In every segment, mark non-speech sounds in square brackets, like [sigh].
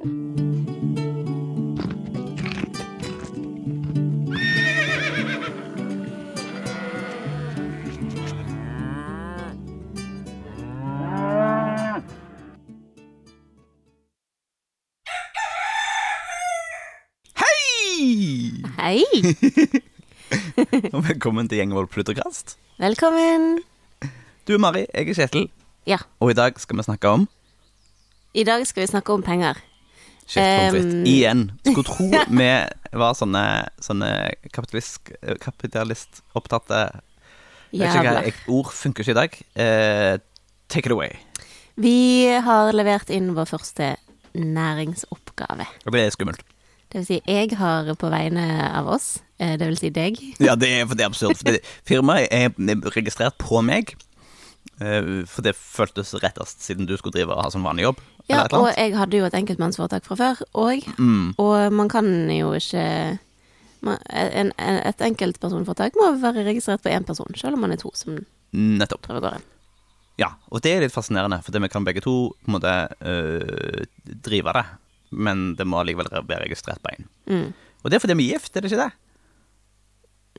Hei! [laughs] Og velkommen til Gjengevold Plutterkast. Velkommen. Du er Mari, jeg er Kjetil, Ja, og i dag skal vi snakke om i dag skal vi snakke om penger. Frites. Um. Igjen. Skulle tro [laughs] vi var sånne, sånne kapitalist, kapitalistopptatte Jævla. Ord funker ikke i dag. Eh, take it away. Vi har levert inn vår første næringsoppgave. Og det er skummelt. Det vil si, jeg har på vegne av oss, eh, det vil si deg [laughs] Ja, det er, for det er absurd. For firmaet er, er registrert på meg. Eh, for det føltes rettest siden du skulle drive og ha som vanlig jobb. Ja, og jeg hadde jo et enkeltmannsforetak fra før òg, Mm. og man kan jo ikke man, en, en, Et enkeltpersonforetak må være registrert på én person, selv om man er to som Nettopp. prøver gården. Ja, og det er litt fascinerende, for vi kan begge to på en måte øh, drive det. Men det må allikevel være registrert på én. Mm. Og det er fordi vi er gift, er det ikke det?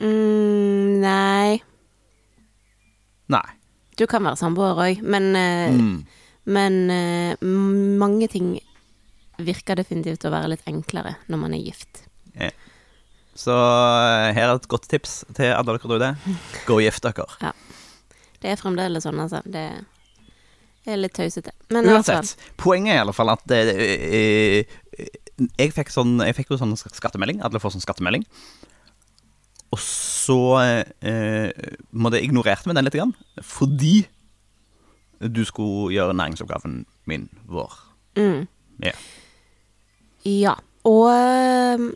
Mm, nei Nei. Du kan være samboer òg, men øh, Mm. Men eh, mange ting virker definitivt å være litt enklere når man er gift. Så øh, her er et godt tips til alle dere der ute. Gå og gift dere. Ja. Det er fremdeles sånn, altså. Det er litt tøysete. Men altså Uansett. Poenget er i alle fall at øh, øh, jeg, fikk sånn, jeg fikk jo sånn skattemelding. Alle får sånn skattemelding. Og så jeg ignorerte vi den litt, grann, fordi du skulle gjøre næringsoppgaven min vår. mm, Ja. Ja. Og um,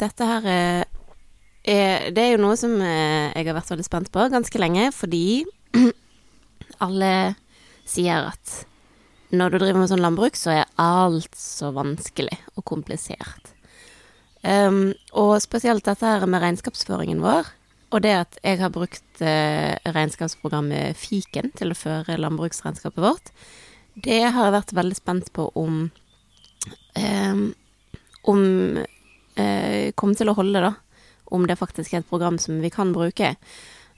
dette her er, er Det er jo noe som eh, jeg har vært veldig spent på ganske lenge, fordi [clears throat] alle sier at når du driver med sånn landbruk, så er alt så vanskelig og komplisert. Um, og spesielt dette her med regnskapsføringen vår, og det at jeg har brukt eh, regnskapsprogrammet Fiken til å føre landbruksregnskapet vårt, det har jeg vært veldig spent på om um, Om eh, kom til å holde, da. Om det faktisk er et program som vi kan bruke.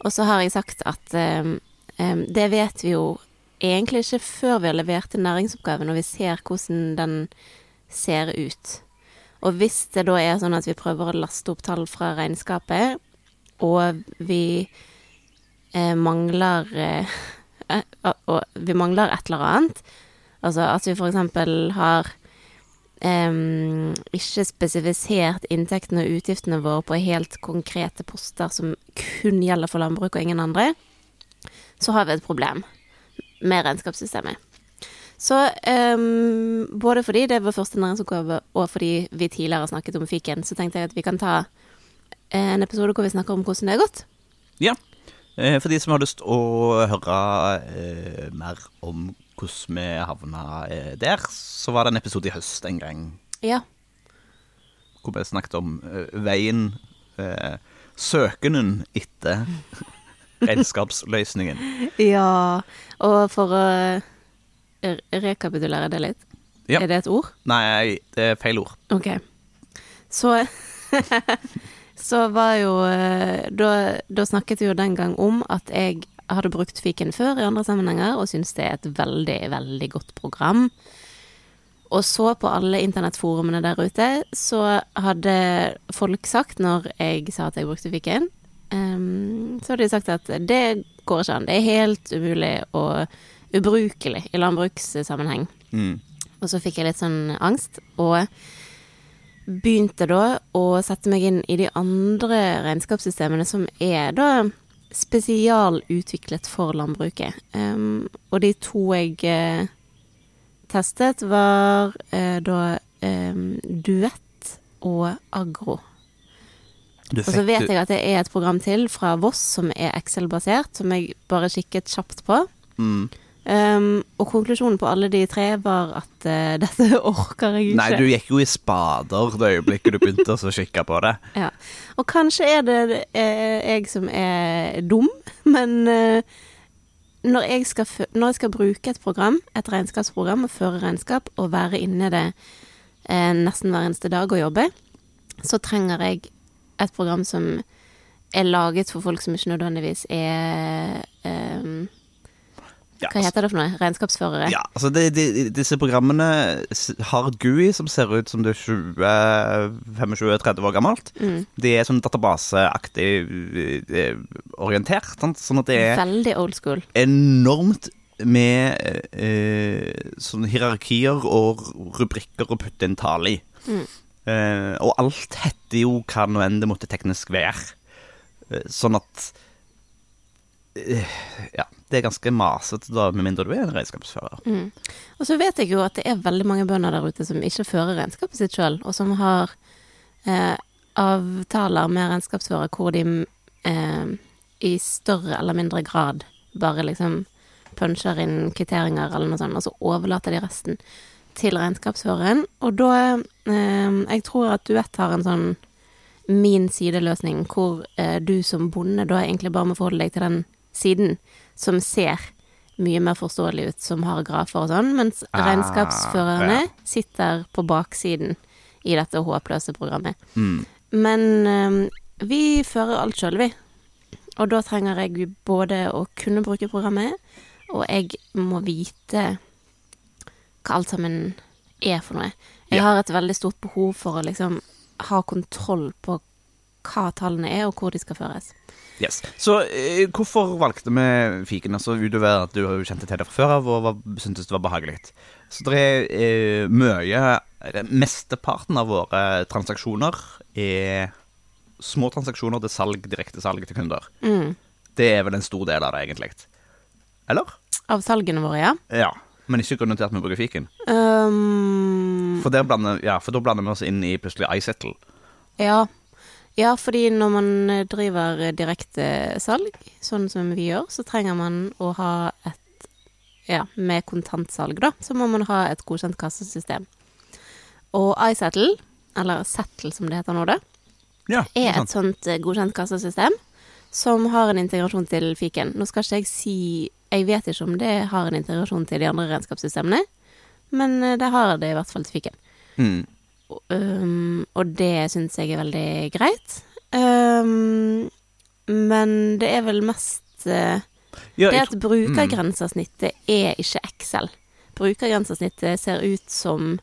Og så har jeg sagt at um, um, det vet vi jo egentlig ikke før vi har levert inn næringsoppgaven og vi ser hvordan den ser ut. Og hvis det da er sånn at vi prøver å laste opp tall fra regnskapet, og vi eh, mangler eh, [laughs] Og vi mangler et eller annet, altså at vi for eksempel har em, ikke spesifisert inntektene og utgiftene våre på helt konkrete poster som kun gjelder for landbruk og ingen andre, så har vi et problem med regnskapssystemet. Så um, både fordi det vår første næringsoppgave, og fordi vi tidligere har snakket om fiken, så tenkte jeg at vi kan ta en episode hvor vi snakker om hvordan det er gått. Ja. Eh, For de som har lyst å høre eh, mer om hvordan vi havna eh, der, så var det en episode i høst en gang Ja. hvor vi snakket om eh, veien eh, Søkenen etter [laughs] regnskapsløsningen. Ja, og for å rekapitulere det litt. Ja. Er det et ord? Nei, det er feil ord. Ok. Så [laughs] Så var jo eh, da, da snakket vi jo den gang om at jeg hadde brukt fiken før i andre sammenhenger, og syns det er et veldig, veldig godt program. Og så på alle internettforumene der ute, så hadde folk sagt, når jeg sa at jeg brukte fiken, um, så hadde de sagt at det går ikke an. Det er helt umulig og ubrukelig i landbrukssammenheng. Mm. Og så fikk jeg litt sånn angst, og begynte da å sette meg inn i de andre regnskapssystemene som er da spesialutviklet for landbruket. Um, og de to jeg uh, testet, var uh, da um, Duett og Agro. Og så vet jeg at det er et program til fra Voss som er Excel-basert, som jeg bare kikket kjapt på. mm. Um, og konklusjonen på alle de tre var at uh, [laughs] dette orker jeg ikke. Nei, du gikk jo i spader det øyeblikket du begynte å kikke på det. [laughs] Ja. Og kanskje er det uh, jeg som er dum, men uh, når, jeg skal, når jeg skal bruke et program, et regnskapsprogram, og føre regnskap, og være inne i det nesten hver eneste dag å jobbe, så trenger jeg et program som er laget for folk som ikke nødvendigvis er eh, Ja, Hva heter det for noe? Regnskapsførere? Ja, altså de, de, Disse programmene har GUI som ser ut som det er 20-25-30 år gammelt. Mm. De er sånn databaseaktig eh, orientert. Sant? Sånn at det er Veldig old school. enormt med eh, sånne hierarkier og rubrikker å putte inn tall i. Mm. Eh, og alt heter jo hva nå enn det måtte teknisk være. Eh, sånn at Ja, det er ganske masete, da, med mindre du er en regnskapsfører. Mm. Og så vet jeg jo at det er veldig mange bønder der ute som ikke fører regnskapet sitt sjøl, og som har eh, avtaler med regnskapsfører hvor de eh, i større eller mindre grad bare liksom puncher inn kvitteringer eller noe sånt, og så overlater de resten til regnskapsføreren. Og da eh, Jeg tror at Duett har en sånn min sideløsning, hvor eh, du som bonde da egentlig bare må forholde deg til den siden som ser mye mer forståelig ut, som har grafer og sånn, mens Ah, regnskapsførerne ja. sitter på baksiden i dette håpløse programmet. Mm. Men um, vi fører alt sjøl, vi. Og da trenger jeg både å kunne bruke programmet, og jeg må vite hva alt sammen er for noe. Jeg Ja. har et veldig stort behov for å liksom ha kontroll på hva tallene er, og hvor de skal føres. Yes. Så eh, hvorfor valgte vi fiken? Altså Utover at du kjente til det fra før av og var, syntes det var behagelig. Så det er eh, mye Mesteparten av våre transaksjoner er små transaksjoner til salg, direkte salg til kunder. Mm. Det er vel en stor del av det, egentlig. Eller? Av salgene våre, ja. Ja. Men ikke grunnen til at vi bruker fiken. Um, For, der blander, ja, for da blander vi oss inn i plutselig iSettle. Ja. Ja, fordi når man eh, driver direktesalg, direkte salg, sånn som vi gjør, så trenger man å ha et Ja, med kontantsalg, da, så må man ha et godkjent kassesystem. Og iSettle, eller Settle som det heter nå, da, Ja, er et sånt eh, godkjent kassesystem som har en integrasjon til fiken. Nå skal ikke jeg si Jeg vet ikke om det har en integrasjon til de andre regnskapssystemene, men eh, det har det i hvert fall til fiken. Mm. Um, og det syns jeg er veldig greit. Um, men det er vel mest eh, Ja, Det at brukergrensesnittet er ikke Excel. Brukergrensesnittet ser ut som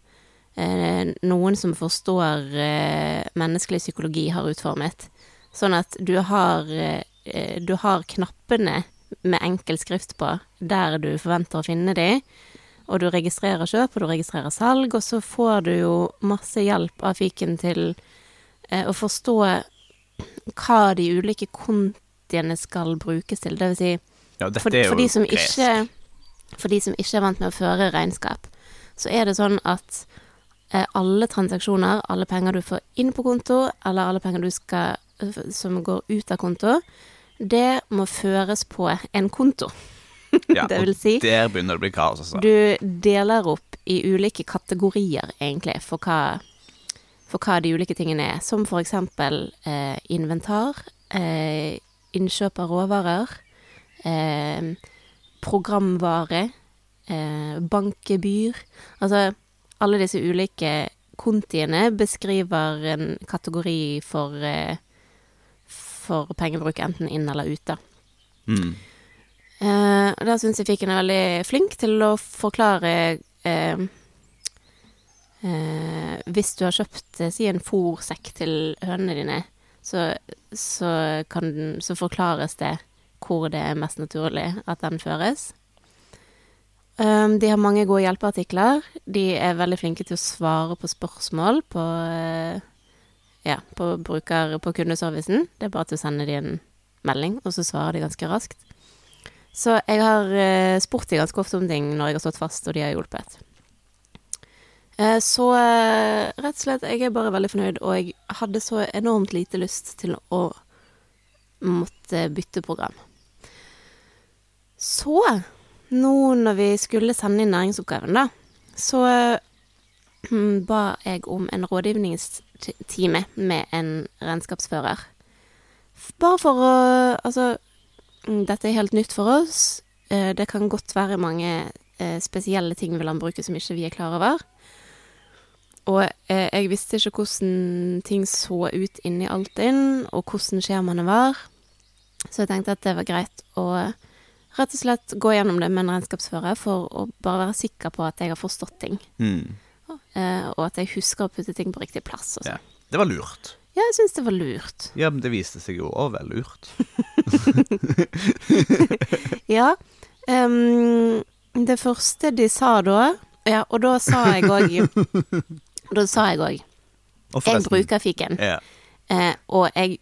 eh, noen som forstår eh, menneskelig psykologi har utformet. Sånn at du har, eh, du har knappene med enkel skrift på der du forventer å finne de, og du registrerer kjøp, og du registrerer salg, og så får du jo masse hjelp av fiken til eh, å forstå hva de ulike kontiene skal brukes til. Det vil si, ja, for, for, de som ikke, for de som ikke er vant med å føre regnskap, så er det sånn at eh, alle transaksjoner, alle penger du får inn på konto, eller alle penger du skal, som går ut av konto, det må føres på en konto. [laughs] Ja, det og vil si, Der begynner det å bli kaos, altså. du deler opp i ulike kategorier, egentlig, for hva, for hva de ulike tingene er. Som for eksempel eh, inventar, eh, innkjøp av råvarer, eh, programvare, eh, bankgebyr. Altså alle disse ulike kontiene beskriver en kategori for, eh, for pengebruk enten inn eller ute. Mm. Eh, og da syns jeg Fiken er veldig flink til å forklare eh, eh, Hvis du har kjøpt si en fôrsekk til hønene dine, så, så, den, så forklares det hvor det er mest naturlig at den føres. Um, de har mange gode hjelpeartikler. De er veldig flinke til å svare på spørsmål på, uh, ja, på bruker på kundeservicen. Det er bare til å sende de en melding, og så svarer de ganske raskt. Så jeg har eh, spurt dem ganske ofte om ting når jeg har stått fast, og de har hjulpet. Eh, så eh, rett og slett, jeg er bare veldig fornøyd, og jeg hadde så enormt lite lyst til å måtte bytte program. Så, nå når vi skulle sende inn næringsoppgaven, da, så eh, ba jeg om en rådgivningstime med en regnskapsfører. Bare for å Altså, dette er helt nytt for oss. Eh, Det kan godt være mange eh, spesielle ting ved landbruket som ikke vi er klar over. og eh, jeg visste ikke hvordan ting så ut inni Altinn, og hvordan skjemaene var. Så jeg tenkte at det var greit å rett og slett gå gjennom det med en regnskapsfører for å bare være sikker på at jeg har forstått ting. Mm. Og at jeg husker å putte ting på riktig plass. Sånn. Ja. Det var lurt. Ja, jeg syns det var lurt. Ja, men det viste seg jo òg vel lurt. [laughs] [laughs] Ja. Um, det første de sa da Ja, og da sa jeg òg [laughs] Da sa jeg òg Jeg bruker fiken. Ja. Eh, og jeg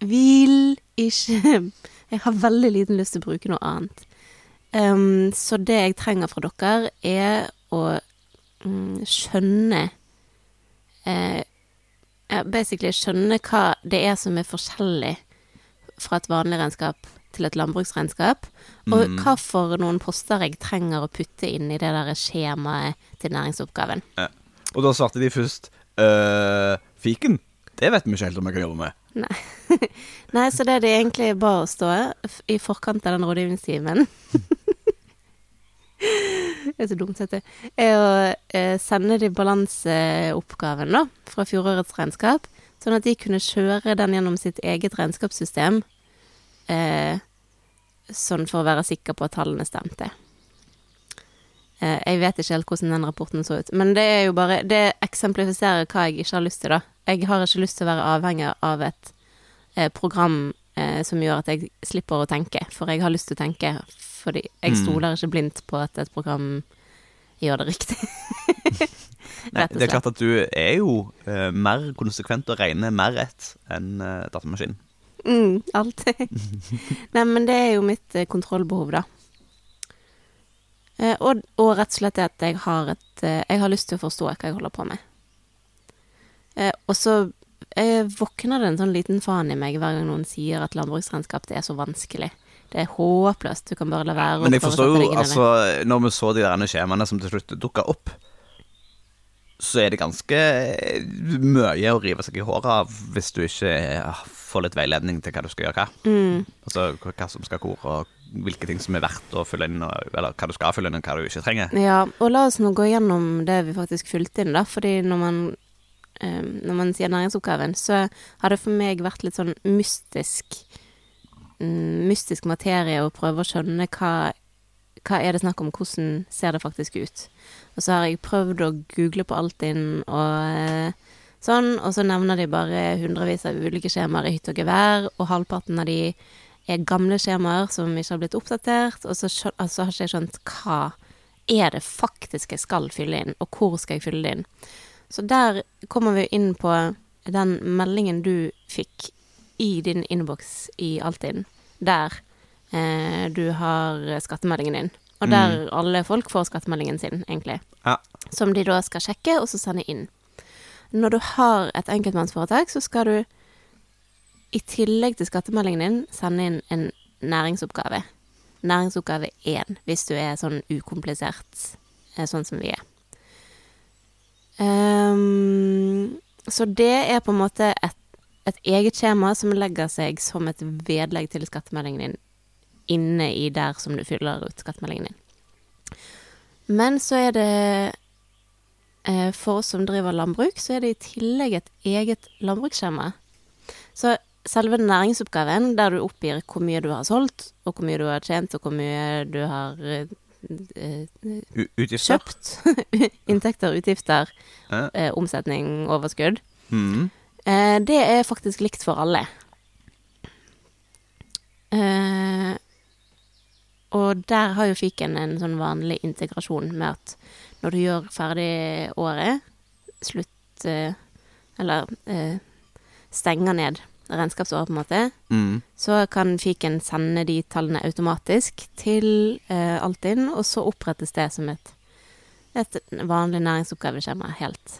vil ikke Jeg har veldig liten lyst til å bruke noe annet. Um, så det jeg trenger fra dere, er å mm, skjønne eh, Basically skjønne hva det er som er forskjellig fra et vanlig regnskap til et landbruksregnskap, og Mm. hva for noen poster jeg trenger å putte inn i det der skjemaet til næringsoppgaven. Ja. Og da svarte de først øh, Fiken? Det vet vi ikke helt om jeg kan jobbe med. Nei. [laughs] Nei, så det de egentlig ba oss stå i forkant av den rådgivningstimen [laughs] Det er så dumt, heter det. Er å eh, sende de balanseoppgaven, da, fra fjorårets regnskap, sånn at de kunne kjøre den gjennom sitt eget regnskapssystem, eh, sånn for å være sikker på at tallene stemte. Eh, jeg vet ikke helt hvordan den rapporten så ut, men det er jo bare Det eksemplifiserer hva jeg ikke har lyst til, da. Jeg har ikke lyst til å være avhengig av et eh, program eh, som gjør at jeg slipper å tenke, for jeg har lyst til å tenke, fordi jeg Mm. stoler ikke blindt på at et program gjør det riktig. [laughs] Nei, det er klart at du er jo uh, mer konsekvent og regner mer rett enn uh, datamaskinen. Mm, alltid. [laughs] Nei, men det er jo mitt uh, kontrollbehov, da. Eh, og, og rett og slett det at jeg har et eh, Jeg har lyst til å forstå hva jeg holder på med. Eh, og så eh, våkner det en sånn liten faen i meg hver gang noen sier at landbruksregnskap det er så vanskelig. Det er håpløst. Du kan bare la være Men jeg forstår jo, altså, når vi så de der skjemaene som til slutt dukka opp, så er det ganske mye å rive seg i håret av hvis du ikke eh, får litt veiledning til hva du skal gjøre hva. Mm, Altså hva som skal hvor, og hvilke ting som er verdt å fylle inn, eller hva du skal fylle inn, og hva du ikke trenger. Ja, og la oss nå gå gjennom det vi faktisk fylte inn, da. Fordi når man, um, når man sier næringsoppgaven, så har det for meg vært litt sånn mystisk Mystisk materie og prøve å skjønne hva, hva er det snakk om, hvordan ser det faktisk ut. Og så har jeg prøvd å google på Altinn og eh, sånn, og så nevner de bare hundrevis av ulike skjemaer i hytte og gevær, og halvparten av de er gamle skjemaer som ikke har blitt oppdatert, og så, altså har ikke jeg skjønt hva er det faktisk jeg skal fylle inn, og hvor skal jeg fylle det inn. Så der kommer vi inn på den meldingen du fikk i din innboks i Altinn, der eh, du har skattemeldingen din. Og der alle folk får skattemeldingen sin, egentlig. Ja. Som de da skal sjekke, og så sende inn. Når du har et enkeltmannsforetak, så skal du i tillegg til skattemeldingen din sende inn en næringsoppgave. Næringsoppgave én, hvis du er sånn ukomplisert, eh, sånn som vi er. Um, så det er på en måte et, et eget skjema som legger seg som et vedlegg til skattemeldingen din inne i der som du fyller ut skattemeldingen din. Men så er det eh, For oss som driver landbruk, så er det i tillegg et eget landbruksskjema. Så selve næringsoppgaven, der du oppgir hvor mye du har solgt, og hvor mye du har tjent, og hvor mye du har eh, Utgifter. kjøpt. [laughs] Inntekter, utgifter, eh, omsetning, overskudd. Mm. Eh, det er faktisk likt for alle. Eh, og der har jo fiken en sånn vanlig integrasjon med at når du gjør ferdig året, slutt eh, Eller eh, stenger ned regnskapsåret, på en måte, Mm. så kan fiken sende de tallene automatisk til eh, Altinn, og så opprettes det som et, et vanlig næringsoppgaveskjema helt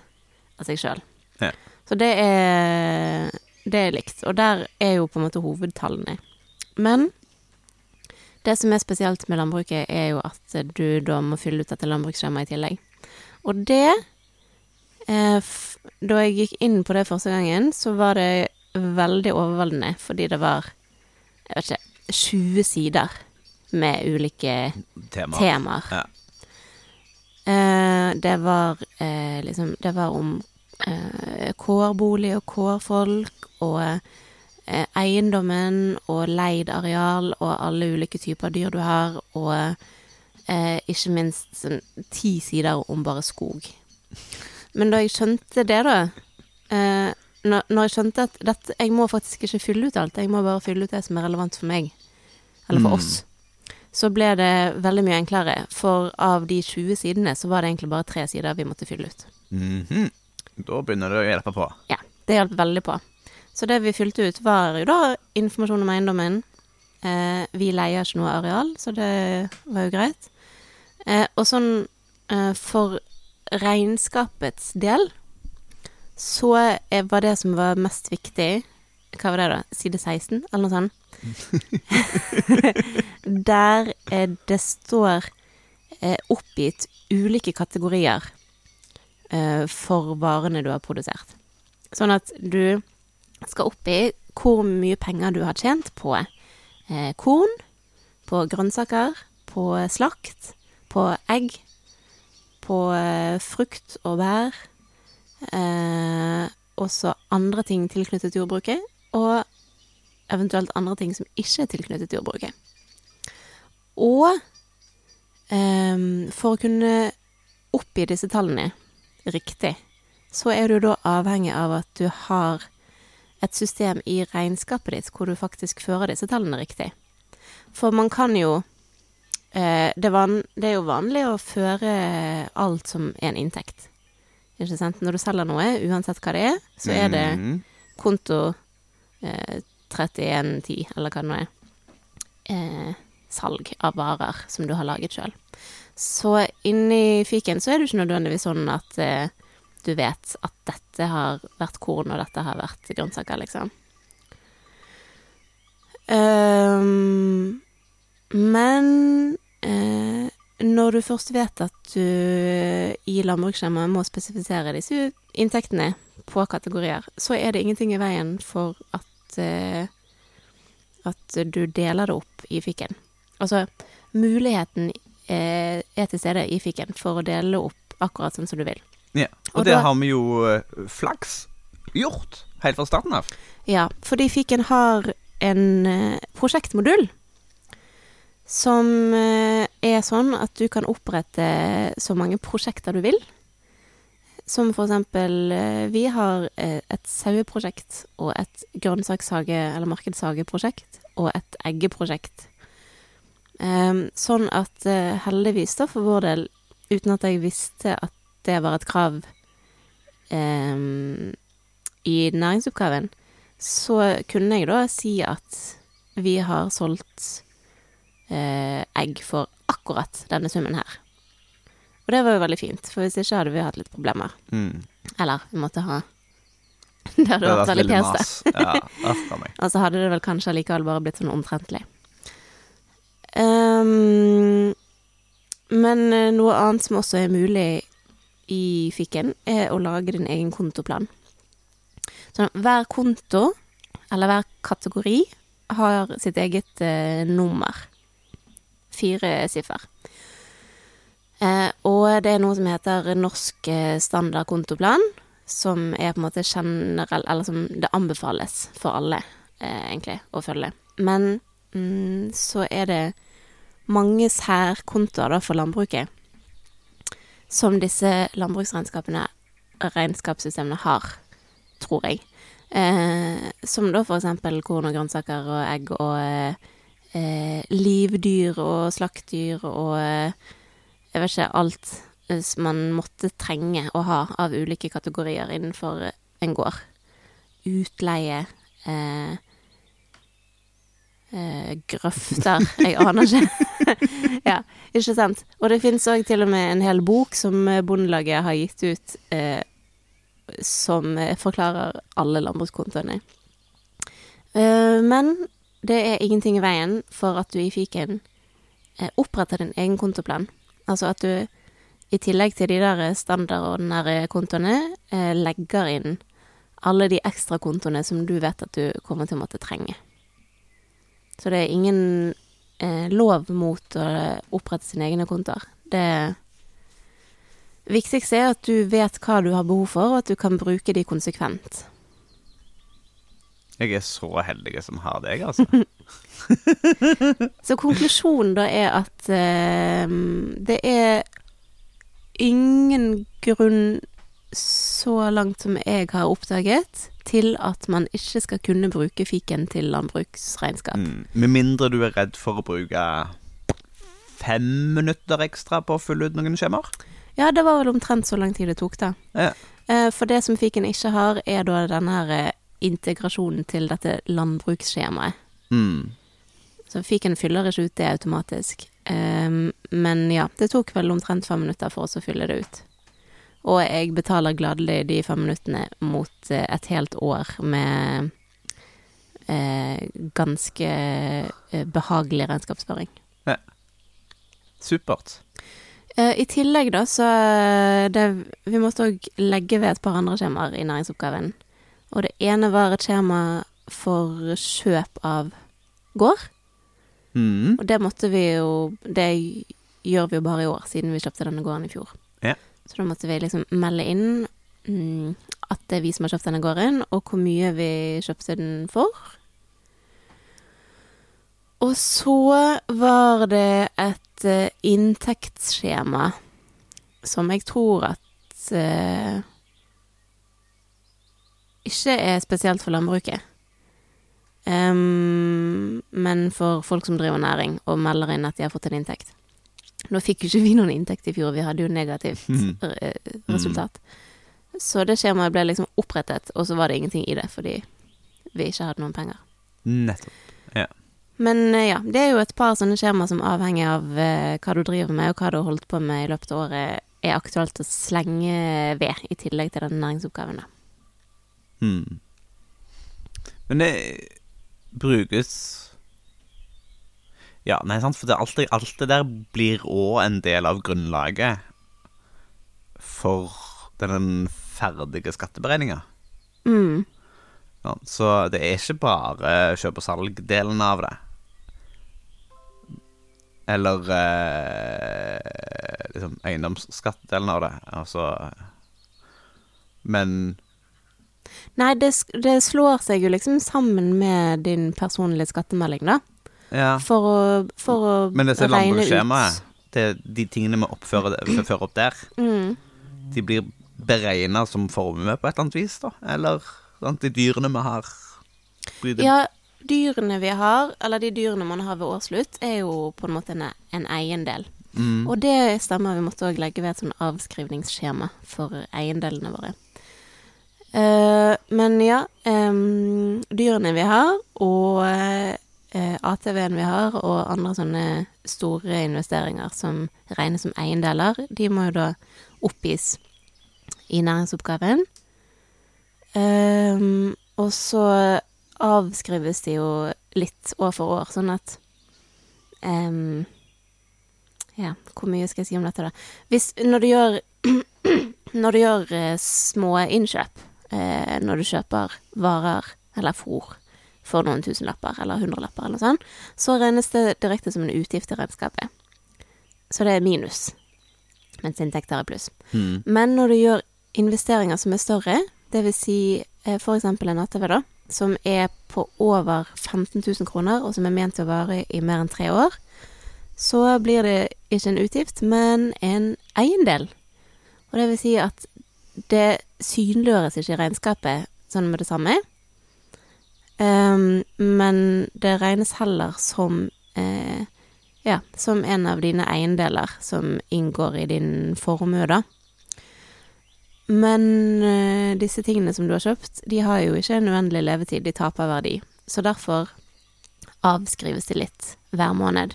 av seg sjøl. Ja. Så det er, det er likt. Og der er jo på en måte hovedtallene. Men det som er spesielt med landbruket, er jo at du da må fylle ut dette landbruksskjemaet i tillegg. Og det eh, Da jeg gikk inn på det første gangen, så var det veldig overveldende, fordi det var jeg vet ikke, 20 sider med ulike Tema. temaer. Ja. Eh, det var eh, liksom Det var om eh, kårbolig og kårfolk og eh, eiendommen og leid areal og alle ulike typer dyr du har, og eh, ikke minst sånn ti sider om bare skog. Men da jeg skjønte det, da eh, når, når jeg skjønte at dette, jeg må faktisk ikke fylle ut alt, jeg må bare fylle ut det som er relevant for meg, eller for Mm. oss, så ble det veldig mye enklere. For av de 20 sidene, så var det egentlig bare tre sider vi måtte fylle ut. Mhm. Da begynner det å hjelpe på. Ja, det hjalp veldig på. Så det vi fylte ut, var jo da informasjon om eiendommen. Eh, vi leier ikke noe areal, så det var jo greit. Eh, og sånn eh, for regnskapets del, så var det som var mest viktig Hva var det, da? Side 16, eller noe sånt? [laughs] Der det står eh, oppgitt ulike kategorier for varene du har produsert. Sånn at du skal oppi hvor mye penger du har tjent på eh, korn, på grønnsaker, på slakt, på egg, på eh, frukt og bær, eh, også andre ting tilknyttet jordbruket, og eventuelt andre ting som ikke er tilknyttet jordbruket. Og eh, for å kunne oppgi disse tallene riktig, så er du da avhengig av at du har et system i regnskapet ditt hvor du faktisk fører disse tallene riktig. For man kan jo eh, det, er jo vanlig å føre alt som en inntekt. Ikke sant? Når du selger noe, uansett hva det er, så er det Mhm. konto eh, 3110, eller hva det nå er. Eh, salg av varer som du har laget sjøl. Så inni fiken så er det jo ikke nødvendigvis sånn at eh, du vet at dette har vært korn, og dette har vært grønnsaker, liksom. Um, men eh, når du først vet at du i landbruksskjemaet må spesifisere disse inntektene på kategorier, så er det ingenting i veien for at eh, at du deler det opp i fiken. Altså, muligheten eh, er til stede i fiken for å dele opp akkurat sånn som du vil. Ja. Og, Og det da- har vi jo eh, flaks gjort helt fra starten av. Ja, fordi fiken har en eh, prosjektmodul som eh, er sånn at du kan opprette så mange prosjekter du vil. Som for eksempel eh, Vi har eh, et saueprosjekt og et grønnsakshage- eller markedshageprosjekt og et eggeprosjekt. Em, sånn at eh, heldigvis, da, for vår del, uten at jeg visste at det var et krav em, i næringsoppgaven, så kunne jeg da si at vi har solgt eh, egg for akkurat denne summen her. Og det var jo veldig fint, for hvis ikke hadde vi hatt litt problemer. Mm. Eller vi måtte ha [laughs] Det hadde vært veldig pes, Ja. [laughs] Og så hadde det vel kanskje allikevel bare blitt sånn omtrentlig. Ehm, men eh, noe annet som også er mulig i fikken, er å lage din egen kontoplan. Så hver konto, eller hver kategori, har sitt eget eh, nummer. Fire siffer. Eh, og det er noe som heter Norsk eh, standard kontoplan, som er på en måte generell Eller som det anbefales for alle, eh, egentlig, å følge. Men mm, så er det mange særkontoer for landbruket som disse landbruksregnskapene, regnskapssystemene, har, tror jeg. Eh, som da for eksempel korn og grønnsaker og egg og eh, livdyr og slaktdyr og eh, jeg vet ikke, alt eh, man måtte trenge å ha av ulike kategorier innenfor en gård. Utleie, eh, eh, grøfter Jeg aner ikke. [laughs] ja, ikke sant. Og det fins òg til og med en hel bok som Bondelaget har gitt ut, eh, som forklarer alle landbrukskontoene. Eh, men det er ingenting i veien for at du i fiken eh, oppretter din egen kontoplan. Altså at du i tillegg til de der standardordinære kontoene eh, legger inn alle de ekstra kontoene som du vet at du kommer til å måtte trenge. Så det er ingen eh, lov mot å opprette sine egne kontoer. Det Viktigste er at du vet hva du har behov for, og at du kan bruke de konsekvent. Jeg er så heldig som har deg, altså. [laughs] [laughs] Så konklusjonen da er at eh, det er ingen grunn, så langt som jeg har oppdaget, til at man ikke skal kunne bruke fiken til landbruksregnskap. Mm. Med mindre du er redd for å bruke fem minutter ekstra på å fylle ut noen skjemaer. Ja, det var vel omtrent så lang tid det tok, da. Ja. Eh, For det som fiken ikke har, er da denne her eh, integrasjonen til dette landbruksskjemaet. Mm. Så fiken fyller ikke ut det automatisk. Ehm, men ja, det tok vel omtrent fem minutter for oss å fylle det ut. Og jeg betaler gladelig de fem minuttene mot eh, et helt år med eh, ganske eh, behagelig regnskapsføring. Ja. Supert. Eh, I tillegg da, så det, Vi måtte òg legge ved et par andre skjemaer i næringsoppgaven. Og det ene var et skjema for kjøp av gård. Mm. Og det måtte vi jo Det gjør vi jo bare i år, siden vi kjøpte denne gården i fjor. Ja. Så da måtte vi liksom melde inn mm, at det er vi som har kjøpt denne gården, og hvor mye vi kjøpte den for. Og så var det et uh, inntektsskjema som jeg tror at uh, ikke er spesielt for landbruket. Um, men for folk som driver næring og melder inn at de har fått en inntekt. Nå fikk jo ikke vi noen inntekt i fjor, vi hadde jo negativt mm. resultat. resultat. Så det skjemaet ble liksom opprettet, og så var det ingenting i det fordi vi ikke hadde noen penger. Nettopp. Ja. Men eh, ja, det er jo et par sånne skjemaer som avhengig av eh, hva du driver med, og hva du har holdt på med i løpet av året, er aktuelt å slenge ved, i tillegg til den næringsoppgaven. da. Mm. Men det brukes Ja, nei, sant, for det, alt, det, alt det der blir òg en del av grunnlaget for den ferdige skatteberegninga. Mm. Ja, så det er ikke bare kjøp og salg-delen av det. Eller eh, liksom eiendomsskattdelen av det. Altså Men Nei, det, det slår seg jo liksom sammen med din personlige skattemelding, da. Ja. For å, for å Men disse landbruksskjemaet, det- de tingene vi oppfører, fører opp der, Mm. de blir beregna som formue på et eller annet vis, da? Eller sant, de dyrene vi har blir det, Ja, dyrene vi har, eller de dyrene man har ved årsslutt, er jo på en måte en, en eiendel. mm, Og det stemmer, vi måtte òg legge ved et sånn avskrivningsskjema for eiendelene våre. Uh, men ja, um, dyrene vi har, og eh, ATV-en vi har, og andre sånne store investeringer som regnes som eiendeler, de må jo da oppgis i næringsoppgaven. Um, og så avskrives de jo litt år for år, sånn at um, Ja, hvor mye skal jeg si om dette, da? Hvis, når du gjør [clears throat] Når du gjør eh, små innkjøp, eh, når du kjøper varer eller fôr for noen tusenlapper eller hundrelapper eller noe sånt, så regnes det direkte som en utgift i regnskapet. Så det er minus, mens inntekter er pluss. mm, Men når du gjør investeringer som er større, det vil si eh, for eksempel en ATV da, som er på over 15 000 kroner, og som er ment til å vare i mer enn tre år, så blir det ikke en utgift, men en eiendel. Og det vil si at det synliggjøres ikke i regnskapet sånn med det samme, men det regnes heller som eh, ja, som en av dine eiendeler som inngår i din formue, da. Men eh, disse tingene som du har kjøpt, de har jo ikke en uendelig levetid, de taper verdi. Så derfor avskrives de litt hver måned.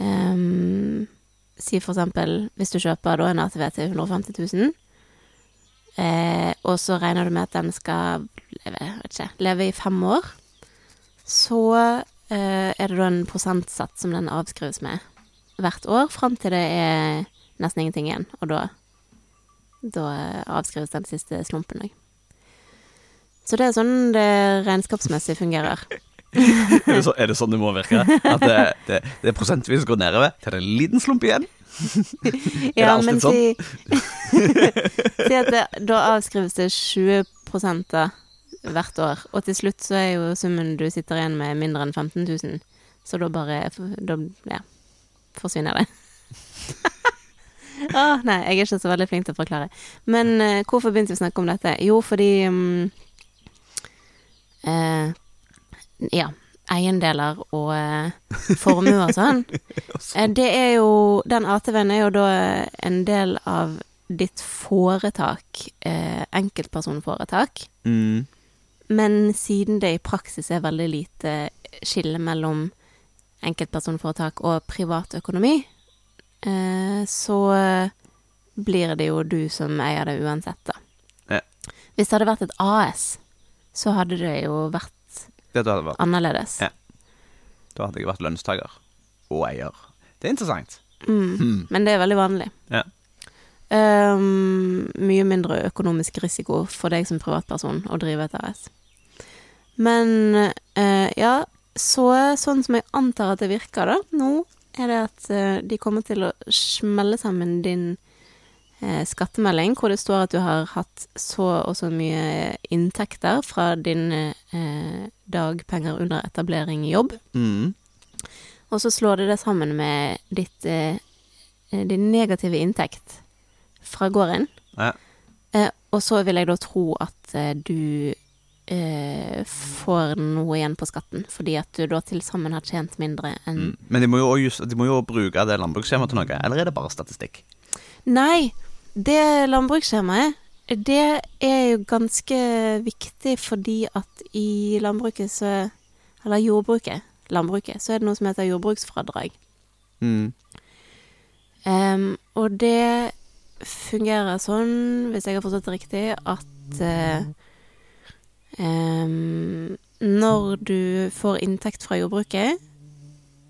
Um, si for eksempel hvis du kjøper da en ATV til 150 000, eh, og så regner du med at den skal leve, vet ikke, lever i fem år, så eh, er det da en prosentsats som den avskrives med hvert år, fram til det er nesten ingenting igjen, og da, da avskrives den siste slumpen òg. Så det er sånn det regnskapsmessig fungerer. [laughs] er, det så, er det sånn det må virke? At det, det, det prosentvis går nedover til det er en liten slump igjen? [laughs] det ja, alltid men sånn? si, [laughs] si at det, da avskrives det 20 da, hvert år, og til slutt så er jo summen du sitter igjen med mindre enn 15 000, så da bare da, ja, forsvinner det. [laughs] Å, nei, jeg er ikke så veldig flink til å forklare. Men uh, hvorfor begynte vi å snakke om dette? Jo, fordi um, uh, Ja, eiendeler og uh, formue og sånn. [laughs] Eh, det er jo Den ATV-en er jo da en del av ditt foretak, eh, enkeltpersonforetak. Mm. Men siden det i praksis er veldig lite skille mellom enkeltpersonforetak og privatøkonomi, eh, så blir det jo du som eier det uansett, da. Ja. Hvis det hadde vært et AS, så hadde det jo vært Det hadde vært annerledes. Ja. Da hadde jeg vært lønnstaker og eier. Det er interessant. Mm. Hmm. Men det er veldig vanlig. Ja. Um, mye mindre økonomisk risiko for deg som privatperson å drive et AS. Men eh, ja, så sånn som jeg antar at det virker da, nå, er det at eh, de kommer til å smelle sammen din eh, skattemelding, hvor det står at du har hatt så og så mye inntekter fra din eh, dagpenger under etablering i jobb. Mm. Og så slår de det sammen med ditt, eh, eh, din negative inntekt fra gården. Ja. Eh, og så vil jeg da tro at du får noe igjen på skatten, fordi at du da til sammen har tjent mindre enn Mm. Men de må, just, de må jo bruke det landbruksskjemaet til noe, eller er det bare statistikk? Nei, det landbruksskjemaet, det er jo ganske viktig fordi at i landbruket så Eller jordbruket, landbruket, så er det noe som heter jordbruksfradrag. Mm. Um, og det fungerer sånn, hvis jeg har forstått det riktig, at eh, em, når du får inntekt fra jordbruket,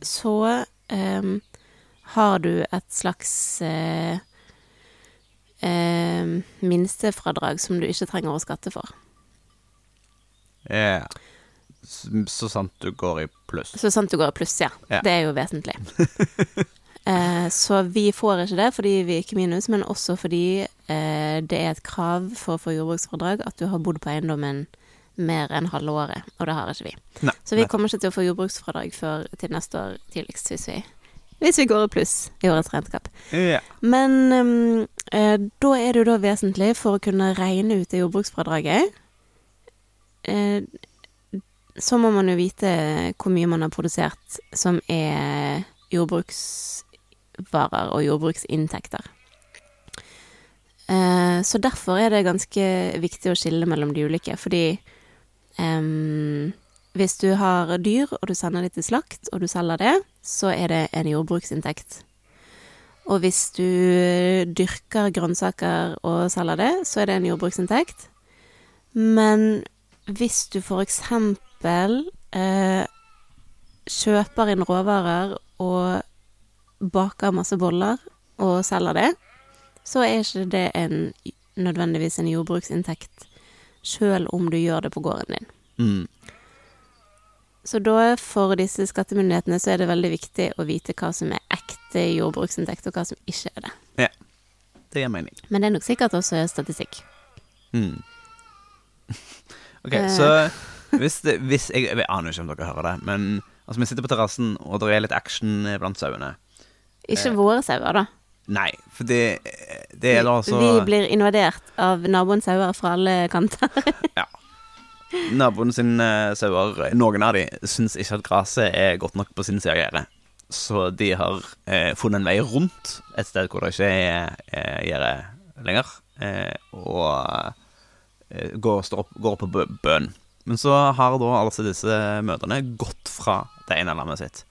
så em, har du et slags eh, em, minstefradrag som du ikke trenger å skatte for. Yeah. Så sant du går i pluss. Så sant du går i pluss, ja. Yeah. Det er jo vesentlig. [laughs] eh, så vi får ikke det fordi vi er ikke minus, men også fordi eh, det er et krav for å få jordbruksfradrag at du har bodd på eiendommen mer enn halve året, og det har ikke vi. Nei. Så vi nei. kommer ikke til å få jordbruksfradrag før til neste år tidligst, hvis vi, hvis vi går i pluss i årets regnskap. Ja. Men um, eh, da er det jo da vesentlig for å kunne regne ut det jordbruksfradraget eh, Så må man jo vite hvor mye man har produsert som er jordbruksvarer og jordbruksinntekter. Eh, så derfor er det ganske viktig å skille mellom de ulike, fordi hvis du har dyr, og du sender det til slakt, og du selger det, så er det en jordbruksinntekt. Og hvis du dyrker grønnsaker og selger det, så er det en jordbruksinntekt. Men hvis du for eksempel eh, kjøper inn råvarer og baker masse boller og selger det, så er ikke det en, nødvendigvis en jordbruksinntekt, sjøl om du gjør det på gården din. Mm. Så da, for disse skattemyndighetene, så er det veldig viktig å vite hva som er ekte jordbruksinntekt, og hva som ikke er det. Ja, Det gir mening. Men det er nok sikkert også statistikk. Mm. [laughs] Ok, Eh. så hvis, det, hvis jeg, jeg aner ikke om dere hører det, men altså, vi sitter på terrassen, og det er litt action blant sauene. Ikke Eh. våre sauer, da. Nei, for det, det er da altså Vi blir invadert av naboens sauer fra alle kanter. [laughs] Naboen sin eh, sauer, noen av de, syns ikke at gresset er godt nok på sin side av gjerdet. Så de har eh, funnet en vei rundt et sted hvor det ikke er eh, gjerde lenger, eh, og går, står opp, går opp på bø- bønn. Men så har da altså disse mødrene gått fra det ene lammet sitt.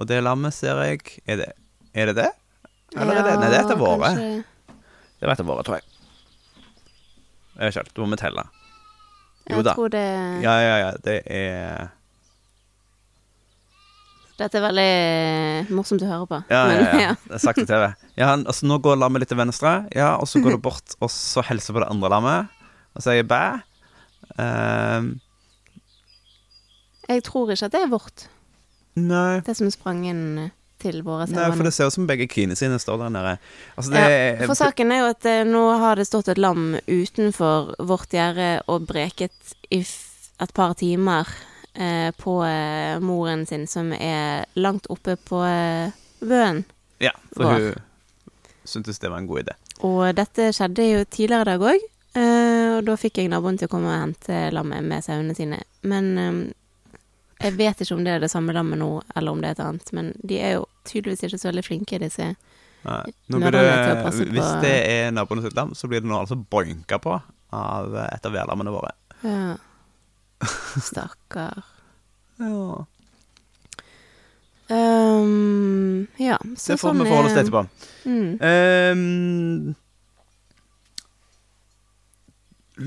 Og det lammet ser jeg Er det er det? det? Eller er det Nei, det er etter våre. Det er etter våre, tror jeg. Jeg vet ikke helt. Da må vi telle. Jo Jeg da. tror det Ja, ja, ja. Det er Dette er veldig morsomt å høre på. Ja, ja, ja. [laughs] ja. Det er sakte TV. Ja, han- altså, nå går lammet litt til venstre, ja, og så går du bort, [laughs] og så hilser på det andre lammet, og sier bæ. Ehm, Jeg tror ikke at det er vårt, nei det som sprang inn. Til våre Nei, for det ser ut som begge kine sine står der nede. Altså, det Ja, for saken er jo at eh, nå har det stått et lam utenfor vårt gjerde og breket i et par timer eh, på eh, moren sin, som er langt oppe på eh, vøen. Ja, for vår. hun syntes det var en god idé. Og dette skjedde jo tidligere i dag òg, eh, og da fikk jeg naboen til å komme og hente lammet med sauene sine. Men eh, jeg vet ikke om det er det samme lammet nå, eller om det er et annet. Men de er jo tydeligvis ikke så veldig flinke, disse. På- hvis det er naboene sitt lam, så blir det nå altså boinka på av et av værlammene våre. Ja. [laughs] Stakkar. Ja. Um, ja, så Det får sånn vi forholde oss til er- etterpå. Mm. Um,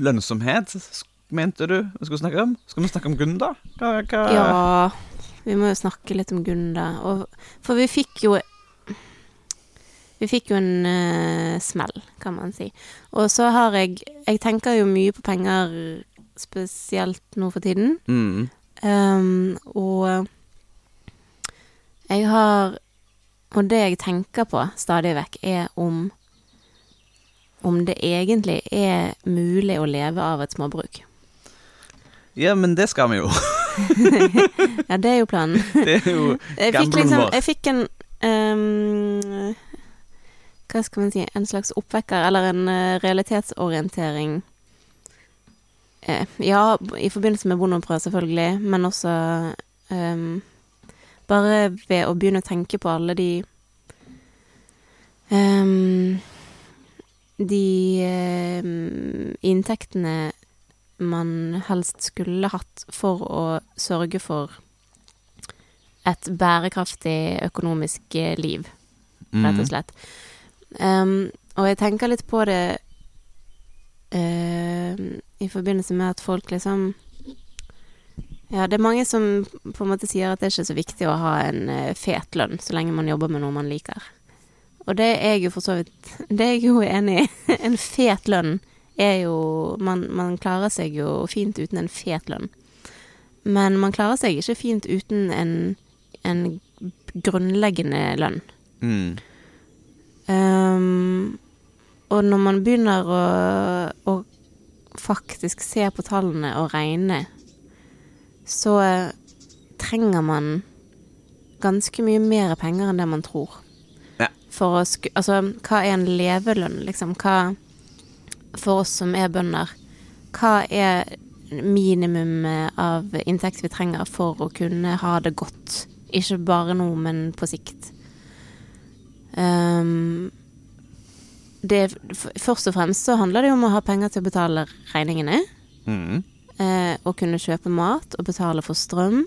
lønnsomhet, mente du vi skulle snakke om? Skal vi snakke om Gunn, da? Hva, hva? Ja, vi må jo snakke litt om Gunda. Og, for vi fikk jo Vi fikk jo en uh, smell, kan man si. Og så har jeg Jeg tenker jo mye på penger, spesielt nå for tiden. Mm. Um, og jeg har Og det jeg tenker på stadig vekk, er om om det egentlig er mulig å leve av et småbruk. Ja, men det skal vi jo. [laughs] Ja, det er jo planen. [laughs] Det er jo [laughs] Gamblen liksom vår. Jeg fikk en um, Hva skal man si En slags oppvekker, eller en eh, realitetsorientering. Eh, ja, i forbindelse med bondeopprøret, selvfølgelig, men også um, Bare ved å begynne å tenke på alle de um, De ehm, inntektene man helst skulle hatt for å sørge for et bærekraftig økonomisk eh, liv, rett og Mm. slett. Um, og jeg tenker litt på det uh, i forbindelse med at folk liksom Ja, det er mange som på en måte sier at det er ikke så viktig å ha en eh, fet lønn så lenge man jobber med noe man liker. Og det er jeg jo for så vidt [laughs] Det er jeg jo enig i. [laughs] En fet lønn er jo man, man klarer seg jo fint uten en fet lønn. Men man klarer seg ikke fint uten en, en grunnleggende lønn. Mm. Um, og når man begynner å, å faktisk se på tallene og regne, så trenger man ganske mye mer penger enn det man tror. Ja. For å sku... Altså, hva er en levelønn, liksom? Hva For oss som er bønder, hva er minimumet av inntekt vi trenger for å kunne ha det godt? Ikke bare nå, men på sikt. Um, det, først og fremst så handler det om å ha penger til å betale regningene. Mm. Eh, å kunne kjøpe mat og betale for strøm.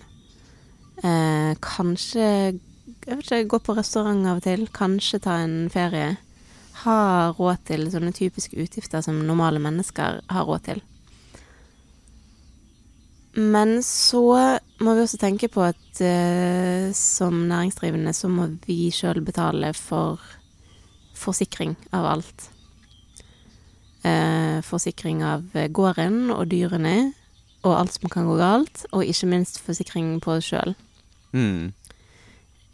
Eh, kanskje jeg vet ikke, gå på restaurant av og til. Kanskje ta en ferie. Ha råd til sånne typiske utgifter som normale mennesker har råd til. Men så må vi også tenke på at uh, som næringsdrivende så må vi sjøl betale for forsikring av alt. Uh, forsikring av gården og dyrene og alt som kan gå galt, og ikke minst forsikring på oss sjøl. Mm.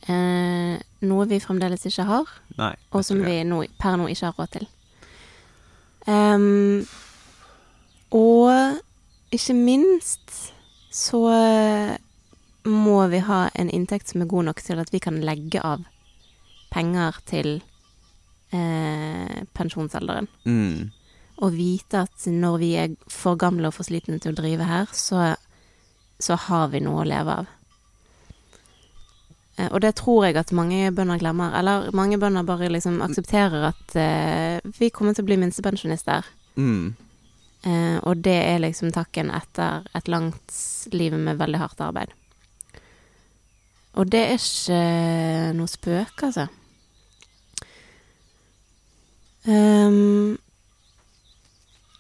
Eh, noe vi fremdeles ikke har, Nei. og som vi nå, per nå ikke har råd til. Um, og ikke minst så må vi ha en inntekt som er god nok til at vi kan legge av penger til eh, pensjonsalderen. Mm. Og vite at når vi er for gamle og for slitne til å drive her, så, så har vi noe å leve av. Eh, Og det tror jeg at mange bønder glemmer. Eller mange bønder bare liksom aksepterer at uh, vi kommer til å bli minstepensjonister. Mm. Uh, og det er liksom takken etter et langt liv med veldig hardt arbeid. Og det er ikke noe spøk, altså. Um,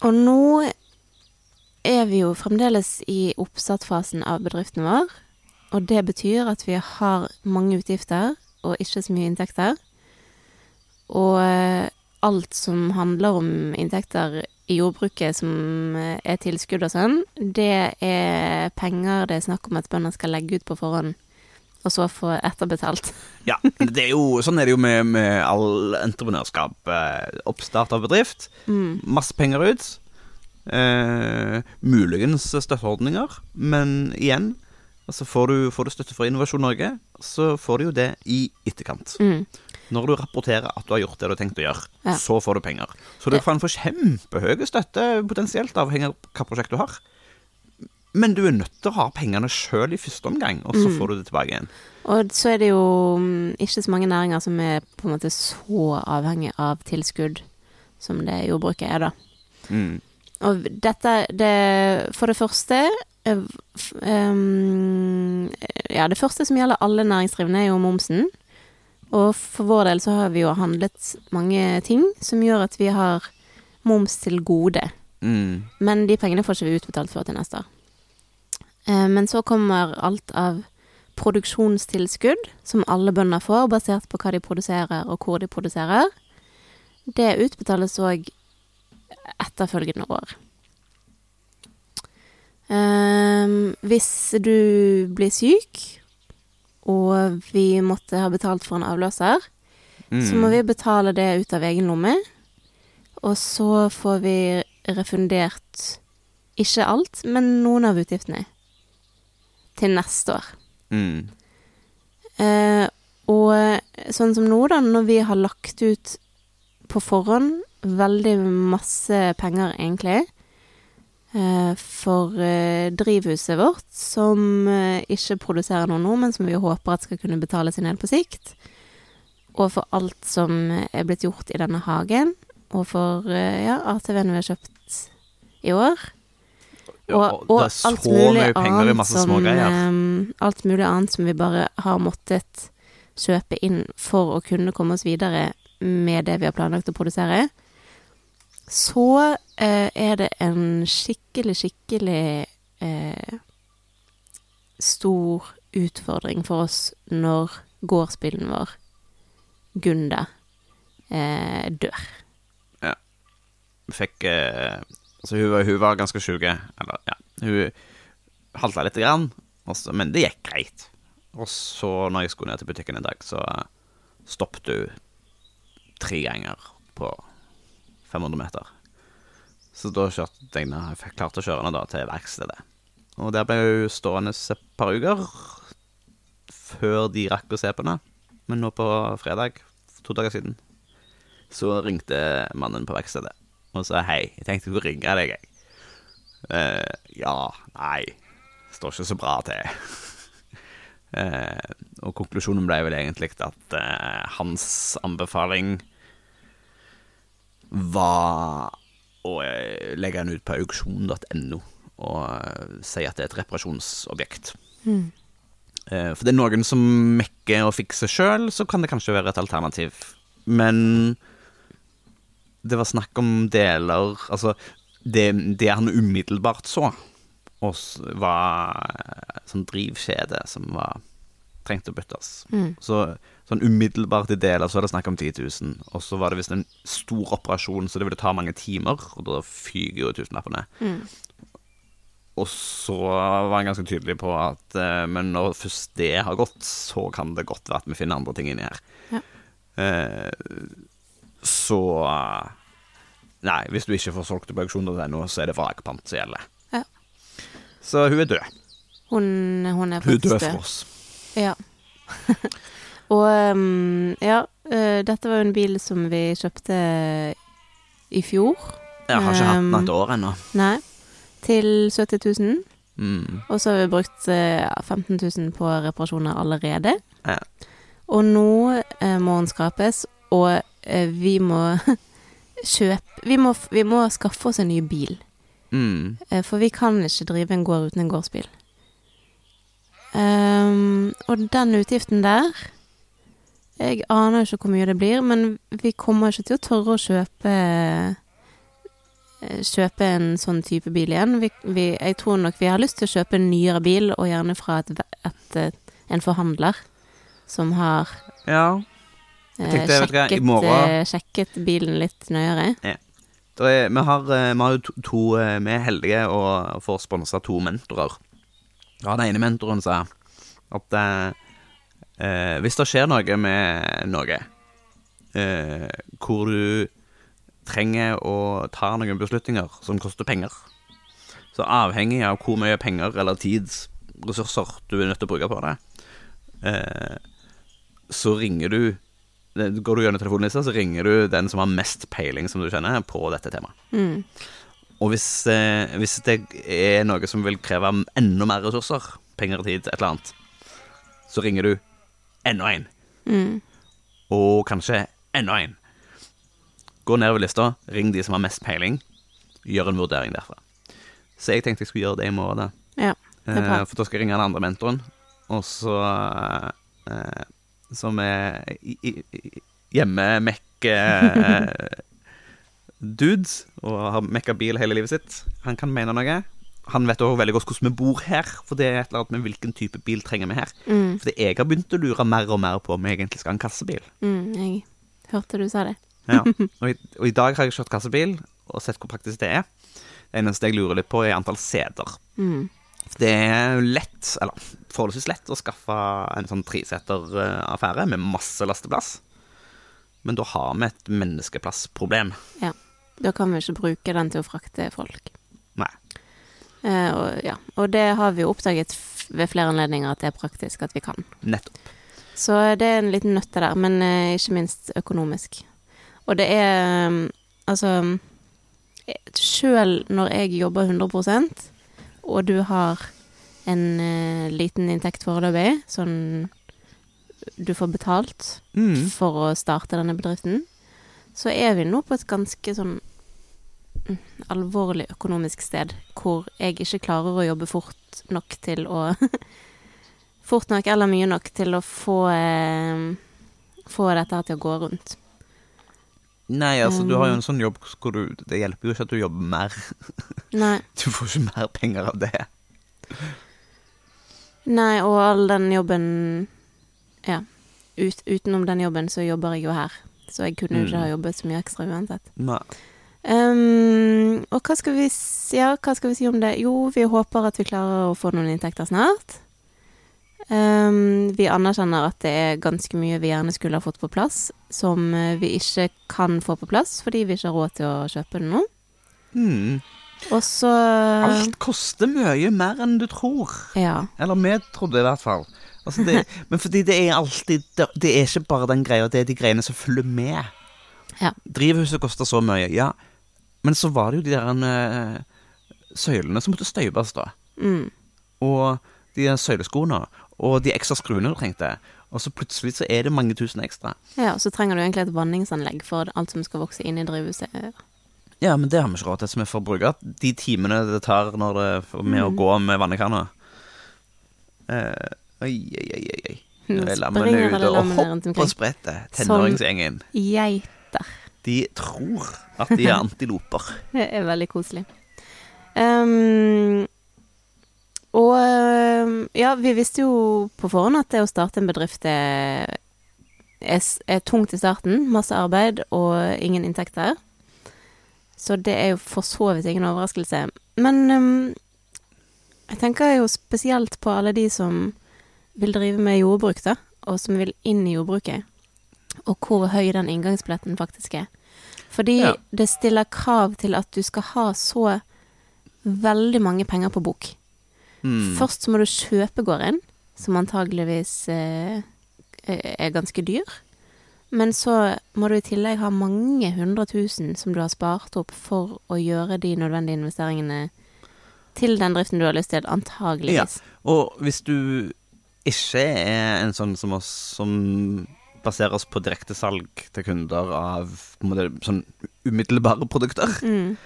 og nå er vi jo fremdeles i oppstartfasen av bedriften vår. Og det betyr at vi har mange utgifter og ikke så mye inntekter. Og eh, alt som handler om inntekter i jordbruket som eh, er tilskudd og sånn, det er penger det er snakk om at bønder skal legge ut på forhånd og så få etterbetalt. [laughs] Ja, det er jo, sånn er det jo med, med all entreprenørskap. Eh, oppstart av bedrift, masse penger ut. Eh, muligens støtteordninger, men igjen altså får, du, får du støtte fra Innovasjon Norge, så får du jo det i etterkant. Mm. Når du rapporterer at du har gjort det du har tenkt å gjøre, Ja. så får du penger. Så du kan få kjempehøy støtte, potensielt avhengig av hva prosjekt du har. Men du er nødt til å ha pengene sjøl i første omgang, og så får du det tilbake igjen. Og så er det jo mm, ikke så mange næringer som er på en måte så avhengig av tilskudd som det jordbruket er, da. Mm. Og dette det, For det første um, Ja, det første som gjelder alle næringsdrivende, er jo momsen. Og for vår del så har vi jo handlet mange ting som gjør at vi har moms til gode. Mm. Men de pengene får ikke vi utbetalt før til neste år. Eh, Men så kommer alt av produksjonstilskudd, som alle bønder får, basert på hva de produserer og hvor de produserer. Det utbetales òg etterfølgende år. Ehm, hvis du blir syk, og vi måtte ha betalt for en avløser, så må vi betale det ut av egen lomme. Og så får vi refundert ikke alt, men noen av utgiftene til neste år. Mm. Eh, og sånn som nå, da, når vi har lagt ut på forhånd veldig masse penger, egentlig, eh, for eh, drivhuset vårt, som eh, ikke produserer noe nå, men som vi håper at skal kunne betale sin del på sikt, og for alt som er blitt gjort i denne hagen, og for ja, ATV-en vi har kjøpt i år. Og, og i masse smågreier. ehm, alt mulig annet som vi bare har måttet kjøpe inn for å kunne komme oss videre med det vi har planlagt å produsere. Så eh, er det en skikkelig, skikkelig eh, stor utfordring for oss når gårdsbilen vår, Gunda, eh, dør. Fikk eh, Altså, hun, hun var ganske sjuk. Eller, ja. Hun halta lite grann, også, men det gikk greit. Og så, når jeg skulle ned til butikken en dag, så stoppet hun tre ganger på 500 meter. Så da kjørte jeg ned, jeg klarte å kjøre henne til verkstedet. Og der ble hun stående et par uker før de rakk å se på henne. Men nå på fredag, to dager siden, så ringte mannen på verkstedet og sa hei, jeg tenkte jeg skulle ringe deg, jeg. Eh, ja, nei, står ikke så bra til. [laughs] Eh, og konklusjonen ble vel egentlig at eh, hans anbefaling var å eh, legge den ut på auksjon.no og eh, si at det er et reparasjonsobjekt. Mm. for det er noen som mekker og fikser sjøl, så kan det kanskje være et alternativ. Men det var snakk om deler Altså, det, det han umiddelbart så, var sånn drivkjede som var trengte å byttes. Så sånn umiddelbart i deler så er det snakk om 10 000. Og så var det visst en stor operasjon, så det ville ta mange timer, og da fyker jo tusenlappene. Og så var han ganske tydelig på at eh, Men når først det har gått, så kan det godt være at vi finner andre ting inni her. Ja. Eh, så eh, Nei, hvis du ikke får solgt det på auksjon.no, så er det vrakpant som gjelder. Ja. Så hun er død. Hun, hun er Hun faktisk død død. for oss. Ja. [laughs] og ehm, ja, eh, dette var jo en bil som vi kjøpte i fjor. Jeg har ikke hatt den et år ennå. Nei. Til 70 000. Mm. Og så har vi brukt eh, 15 000 på reparasjoner allerede. Ja. Og nå eh, må den skrapes, og eh, vi må [laughs] kjøpe vi må, vi må skaffe oss en ny bil. Mm. Eh, For vi kan ikke drive en gård uten en gårdsbil. Um, og den utgiften der Jeg aner ikke hvor mye det blir, men vi kommer ikke til å tørre å kjøpe eh, Kjøpe en sånn type bil igjen. Vi, vi, jeg tror nok vi har lyst til å kjøpe en nyere bil, og gjerne fra et, et, et, eh, en forhandler som har Ja. jeg tenkte, sjekket, morgen- eh, sjekket bilen litt nøyere. Ja. er, vi, har, eh, vi har to, to eh, Vi er heldige og får sponsa to mentorer. Ja, den ene mentoren sa at eh, Hvis det skjer noe med noe eh, hvor du trenger å ta noen beslutninger som koster penger, så avhengig av hvor mye penger eller tidsressurser du er nødt til å bruke på det, eh, så ringer du Går du gjennom telefonlista, så ringer du den som har mest peiling, som du kjenner, på dette temaet. Mm. Og hvis, eh, hvis det er noe som vil kreve enda mer ressurser, penger og tid, et eller annet, så ringer du enda en. Mm. Og kanskje enda en. Gå nedover lista, ring de som har mest peiling, gjør en vurdering derfra. Så jeg tenkte jeg skulle gjøre det i morgen, da. Ja. Eh, for da skal jeg ringe den andre mentoren, og så eh, Som er hjemme Mekke [laughs] Dudes og har mekka bil hele livet sitt. Han kan mene noe. Han vet også veldig godt hvordan vi bor her, for det er et eller annet med hvilken type bil trenger vi her. Mm. Fordi jeg har begynt å lure mer og mer på om jeg egentlig skal ha en kassebil. Mm. Jeg hørte du sa det. Ja. [laughs] Og, i, og i dag har jeg kjørt kassebil og sett hvor praktisk det er. Det eneste jeg lurer litt på, er antall seter. Mm. For det er lett, eller forholdsvis lett, å skaffe en sånn treseter-affære med masse lasteplass. Men da har vi et menneskeplassproblem. Ja. Da kan vi ikke bruke den til å frakte folk. Eh, og, ja. og det har vi jo oppdaget ved flere anledninger at det er praktisk at vi kan. Nettopp. Så det er en liten nøtte der, men eh, ikke minst økonomisk. Og det er um, Altså Sjøl når jeg jobber 100% og du har en eh, liten inntekt foreløpig, sånn du får betalt Mm. for å starte denne bedriften, så er vi nå på et ganske sånn alvorlig økonomisk sted hvor jeg ikke klarer å jobbe fort nok til å [laughs] Fort nok eller mye nok til å få eh, Få dette her til å gå rundt. Nei, altså, du har Um. jo en sånn jobb hvor du Det hjelper jo ikke at du jobber mer. [laughs] Nei. Du får ikke mer penger av det. Nei, og all den jobben Ja. Ut, utenom den jobben så jobber jeg jo her. Så jeg kunne jo ikke Mm. ha jobbet så mye ekstra uansett. Nei. Um, og hva skal, vi, ja, hva skal vi si om det? Jo, vi håper at vi klarer å få noen inntekter snart. Um, vi anerkjenner at det er ganske mye vi gjerne skulle ha fått på plass, som eh, vi ikke kan få på plass fordi vi ikke har råd til å kjøpe det nå. Mm. Og så Alt koster mye mer enn du tror. Ja. Eller vi trodde i hvert fall. Altså det, [laughs] men fordi det er alltid Det det er ikke bare den greia, det er de greiene som følger med. Ja. Drivhuset koster så mye, ja. Men så var det jo de der eh, søylene som måtte støypes, da. Mm. Og de søyleskoene. Og de ekstra skruene du trengte. Og så plutselig så er det mange tusen ekstra. ja, og så trenger du egentlig et vanningsanlegg for alt som skal vokse inn i drivhuset. Ja, men det har vi ikke råd til, så vi får bruke de timene det tar når det, med å Mm. gå med vannekanna. Eh, oi, oi, oi, oi. Nå er springer og lammene rundt omkring. og spretter. Tenåringsgjengen. Geiter. De tror at de er [laughs] antiloper. Det er veldig koselig. Um, og ehm, ja, vi visste jo på forhånd at det å starte en bedrift er, er, er tungt i starten. Masse arbeid og ingen inntekter. Så det er jo for så vidt ingen overraskelse. Men um, jeg tenker jo spesielt på alle de som vil drive med jordbruk, da, og som vil inn i jordbruket. Og hvor høy den inngangsbilletten faktisk er. Fordi Ja. det stiller krav til at du skal ha så veldig mange penger på bok. Mm. Først så må du kjøpe gården, som antageligvis eh, er ganske dyr. Men så må du i tillegg ha mange hundre tusen som du har spart opp for å gjøre de nødvendige investeringene til den driften du har lyst til, antageligvis. Ja. Og hvis du ikke er en sånn som oss, som baserer oss på direktesalg til kunder av måte, sånn umiddelbare produkter, Mm.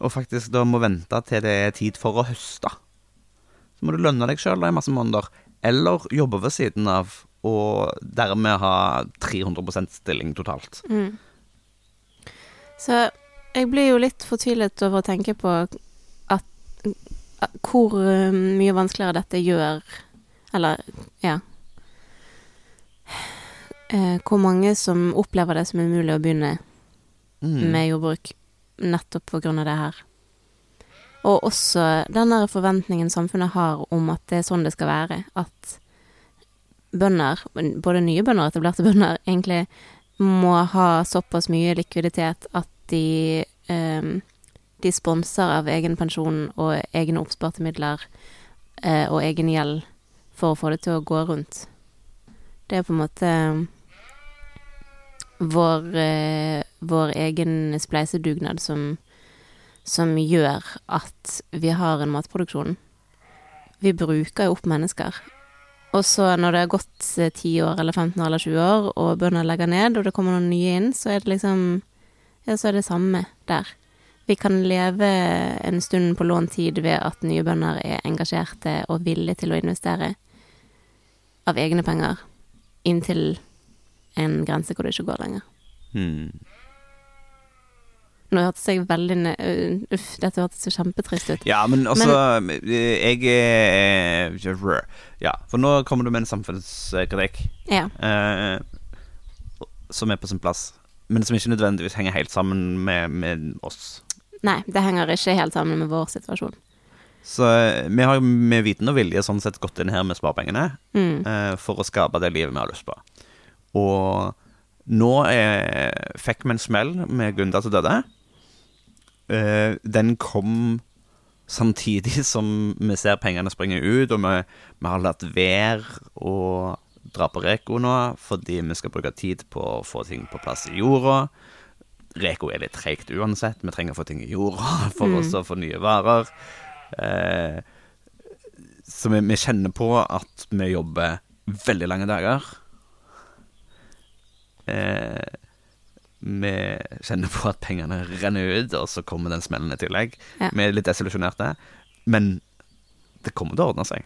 og faktisk da må vente til det er tid for å høste, så må du lønne deg sjøl i masse måneder, eller jobbe ved siden av, og dermed ha 300% stilling totalt. Mm. Så jeg blir jo litt fortvilet over å tenke på at, at hvor eh, mye vanskeligere dette gjør Eller, ja eh, Hvor mange som opplever det som umulig å begynne Mm. med jordbruk nettopp på grunn av det her. Og også den der forventningen samfunnet har om at det er sånn det skal være. At bønder, både nye bønder og etablerte bønder, egentlig må ha såpass mye likviditet at de eh, de sponser av egen pensjon og egne oppsparte midler eh, og egen gjeld for å få det til å gå rundt. Det er på en måte vår, eh, vår egen spleisedugnad som, som gjør at vi har en matproduksjon. Vi bruker jo opp mennesker. Og så når det har gått eh, 10 år eller 15 år eller 20 år, og bønder legger ned, og det kommer noen nye inn, så er det liksom Ja, så er det samme der. Vi kan leve en stund på lånt tid ved at nye bønder er engasjerte og villige til å investere av egne penger inntil en grense hvor det ikke går lenger. Hmm. Nå hørtes jeg veldig øh, Uff, dette hørtes så kjempetrist ut. Ja, men altså Jeg er Ja, for nå kommer du med en samfunnskritikk Ja. eh, som er på sin plass, men som ikke nødvendigvis henger helt sammen med, med oss. Nei, det henger ikke helt sammen med vår situasjon. Så eh, vi har med viten og vilje sånn sett gått inn her med sparepengene Mm. eh, for å skape det livet vi har lyst på. Og nå er, fikk vi en smell med Gunda som døde. Eh, den kom samtidig [laughs] som vi ser pengene springe ut, og vi, vi har latt være å dra på Reko nå fordi vi skal bruke tid på å få ting på plass i jorda. Reko er litt treigt uansett. Vi trenger å få ting i jorda [laughs] for Mm. oss å få nye varer. Eh, så vi, vi kjenner på at vi jobber veldig lange dager. Eh, vi kjenner på at pengene renner ut, og så kommer den smellen i tillegg. Ja. Vi er litt desillusjonerte, men det kommer til å ordne seg.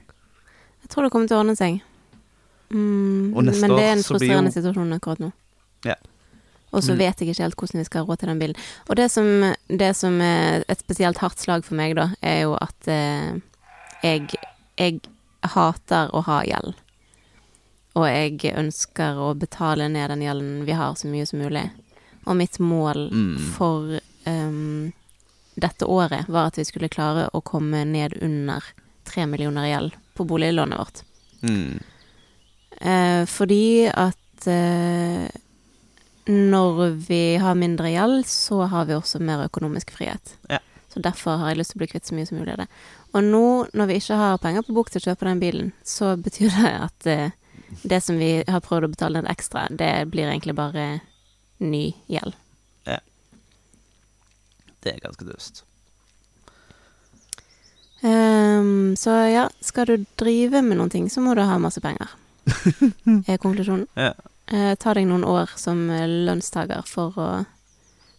Jeg tror det kommer til å ordne seg. Mm, men det er en frustrerende jo- situasjon akkurat nå. Ja. Og så Mm. vet jeg ikke helt hvordan vi skal ha råd til den bilen. Og det som, det som er et spesielt hardt slag for meg, da, er jo at eh, jeg, jeg hater å ha gjeld. Og jeg ønsker å betale ned den gjelden vi har, så mye som mulig. Og mitt mål Mm. for um, dette året var at vi skulle klare å komme ned under tre millioner i gjeld på boliglånet vårt. Mm. Eh, fordi at eh, når vi har mindre gjeld, så har vi også mer økonomisk frihet. Ja. Så derfor har jeg lyst til å bli kvitt så mye som mulig av det. Og nå, når vi ikke har penger på bok til å kjøpe den bilen, så betyr det at eh, det som vi har prøvd å betale ned ekstra, det blir egentlig bare ny gjeld. Det er ganske dust. Um, så ja, skal du drive med noen ting, så må du ha masse penger. [laughs] er konklusjonen. Ja. Uh, ta deg noen år som eh, lønnstaker for å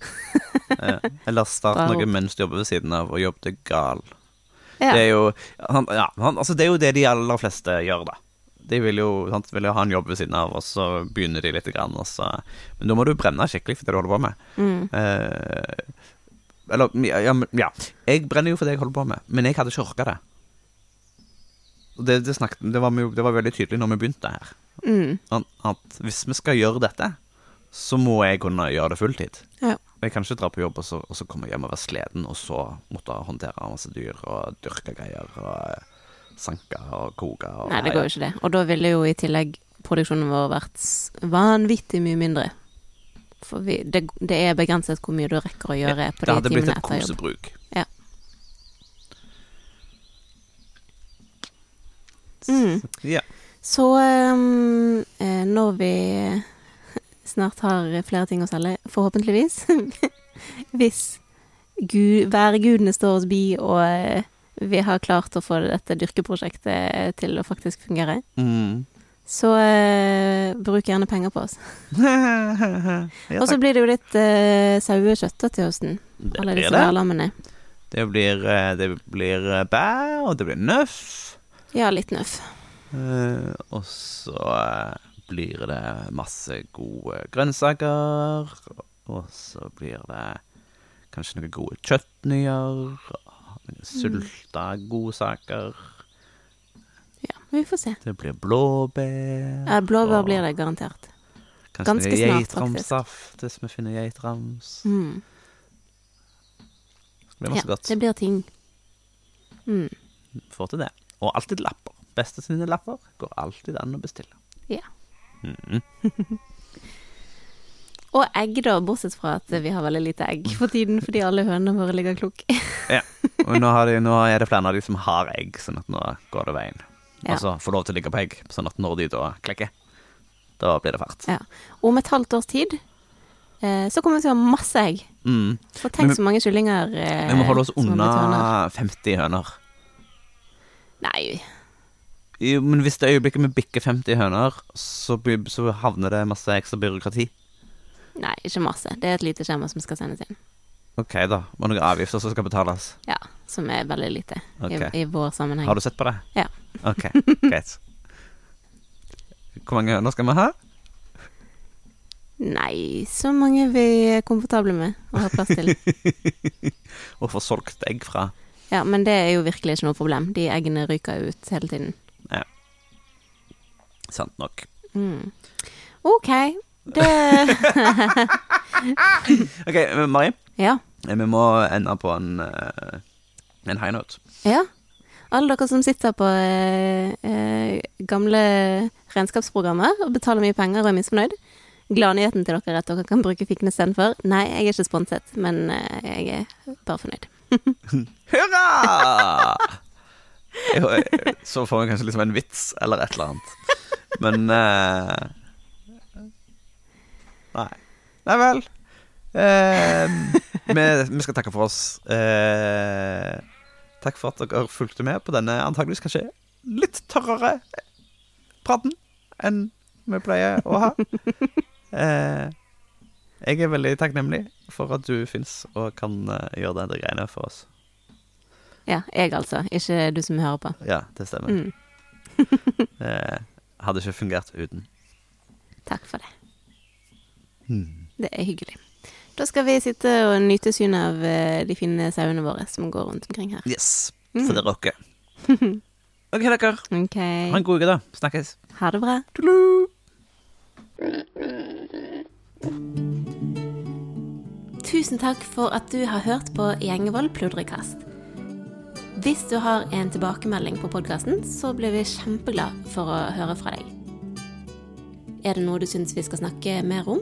[laughs] Ja. Eller start noe mens du jobber ved siden av, og jobb deg gal. Ja. Det er jo han, ja, han, altså det er jo det de aller fleste gjør, da. De vil jo, sant, vil jo ha en jobb ved siden av, og så begynner de litt, grann, så Men da må du brenne skikkelig for det du holder på med. mm, Eh, eller ja, ja. Jeg brenner jo for det jeg holder på med, men jeg hadde ikke orka det. Det, det, snakket, det, var, det var veldig tydelig når vi begynte her, mm, at hvis vi skal gjøre dette, så må jeg kunne gjøre det fulltid. Ja. Jeg kan ikke dra på jobb og så, og så komme hjem og være sliten, og så måtte håndtere masse dyr og dyrke greier og sanke og koke. Og, Nei, det går jo ikke det. Og da ville jo i tillegg produksjonen vår vært vanvittig mye mindre. For vi, det, det er begrenset hvor mye du rekker å gjøre på Det de hadde blitt timene et etter jobb. kosebruk. Ja. Mm. Ja. Så um, eh, når vi [laughs] snart har flere ting å selge, forhåpentligvis [laughs] Hvis Gud, værgudene står oss bi og eh, vi har klart å få dette dyrkeprosjektet til å faktisk fungere, Mm. så eh, bruk gjerne penger på oss. [laughs] [laughs] ja, Og så blir det jo litt eh, sauekjøtt til høsten. Det Alle disse det. værlammene. Det blir, eh, det blir eh, bæ, og det blir nøff. Ja, litt nøff. Eh, og så eh, blir det masse gode grønnsaker. Og så blir det kanskje noen gode chutneyer. Noen sulta godsaker. Ja, vi får se. Det blir blåbær. Ja, blåbær og blir det garantert. Kanskje ganske noe snart, geitramssaft hvis vi finner geitrams. Mm. Det blir Ja, masse godt. det blir ting. Mm. Får til det. Og alltid lapper. Beste sine lapper går alltid an å bestille. Ja. Mhm. [laughs] Og egg, da, bortsett fra at vi har veldig lite egg for tiden fordi alle hønene våre ligger klokk. [laughs] Ja. Og nå, har de, nå er det flere av de som har egg, sånn at nå går det veien. Ja. Altså får lov til å ligge på egg, sånn at når de da klekker, da blir det fart. Ja. Om et halvt års tid eh, så kommer vi til å ha masse egg. Mm. For tenk vi- så mange kyllinger eh, Vi må holde oss unna 50 høner. Nei, Jo, men hvis det øyeblikket vi bikker 50 høner, så, så havner det masse ekstra byråkrati. Nei, ikke masse. Det er et lite skjema som skal sendes inn. Ok, da. Og noen avgifter som skal betales. Ja, som er veldig lite okay. i, i vår sammenheng. Har du sett på det? Ja. Ok, greit. Hvor mange høner skal vi ha? Nei, så mange vi er komfortable med å ha plass til. [laughs] Og få solgt egg fra? Ja, men det er jo virkelig ikke noe problem. De eggene ryker ut hele tiden. Ja. Sant nok. Mm. OK. Det [laughs] Ok, Mari. Ja. Vi må ende på en, eh, en high note. Ja. Alle dere som sitter på eh, eh, gamle regnskapsprogrammer og betaler mye penger og er misfornøyd. Gladnyheten til dere er at dere kan bruke fikene istedenfor. Nei, jeg er ikke sponset, men eh, jeg er bare fornøyd. [laughs] Hurra! Eh, Så får vi kanskje liksom en vits eller et eller annet. Men eh, Nei. Nei vel. Eh, vi, vi skal takke for oss. Eh, takk for at dere fulgte med på denne antageligvis kanskje litt tørrere praten enn vi pleier å ha. Eh, jeg er veldig takknemlig for at du fins og kan eh, gjøre denne greiene for oss. Ja, jeg altså. Ikke du som hører på. Ja, det stemmer. Mm. [laughs] Eh, hadde ikke fungert uten. Takk for det. Hmm. Det er hyggelig. Da skal vi sitte og nyte synet av eh, de fine sauene våre som går rundt omkring her. Yes, Mm. for det rocker. [laughs] OK, dere. Okay. Ha en god uke, da. Snakkes. Ha det bra. Tudelu. Tusen takk for at du har hørt på Gjengevold pludrekast. Hvis du har en tilbakemelding på podkasten, så blir vi kjempeglad for å høre fra deg. Er det noe du syns vi skal snakke mer om,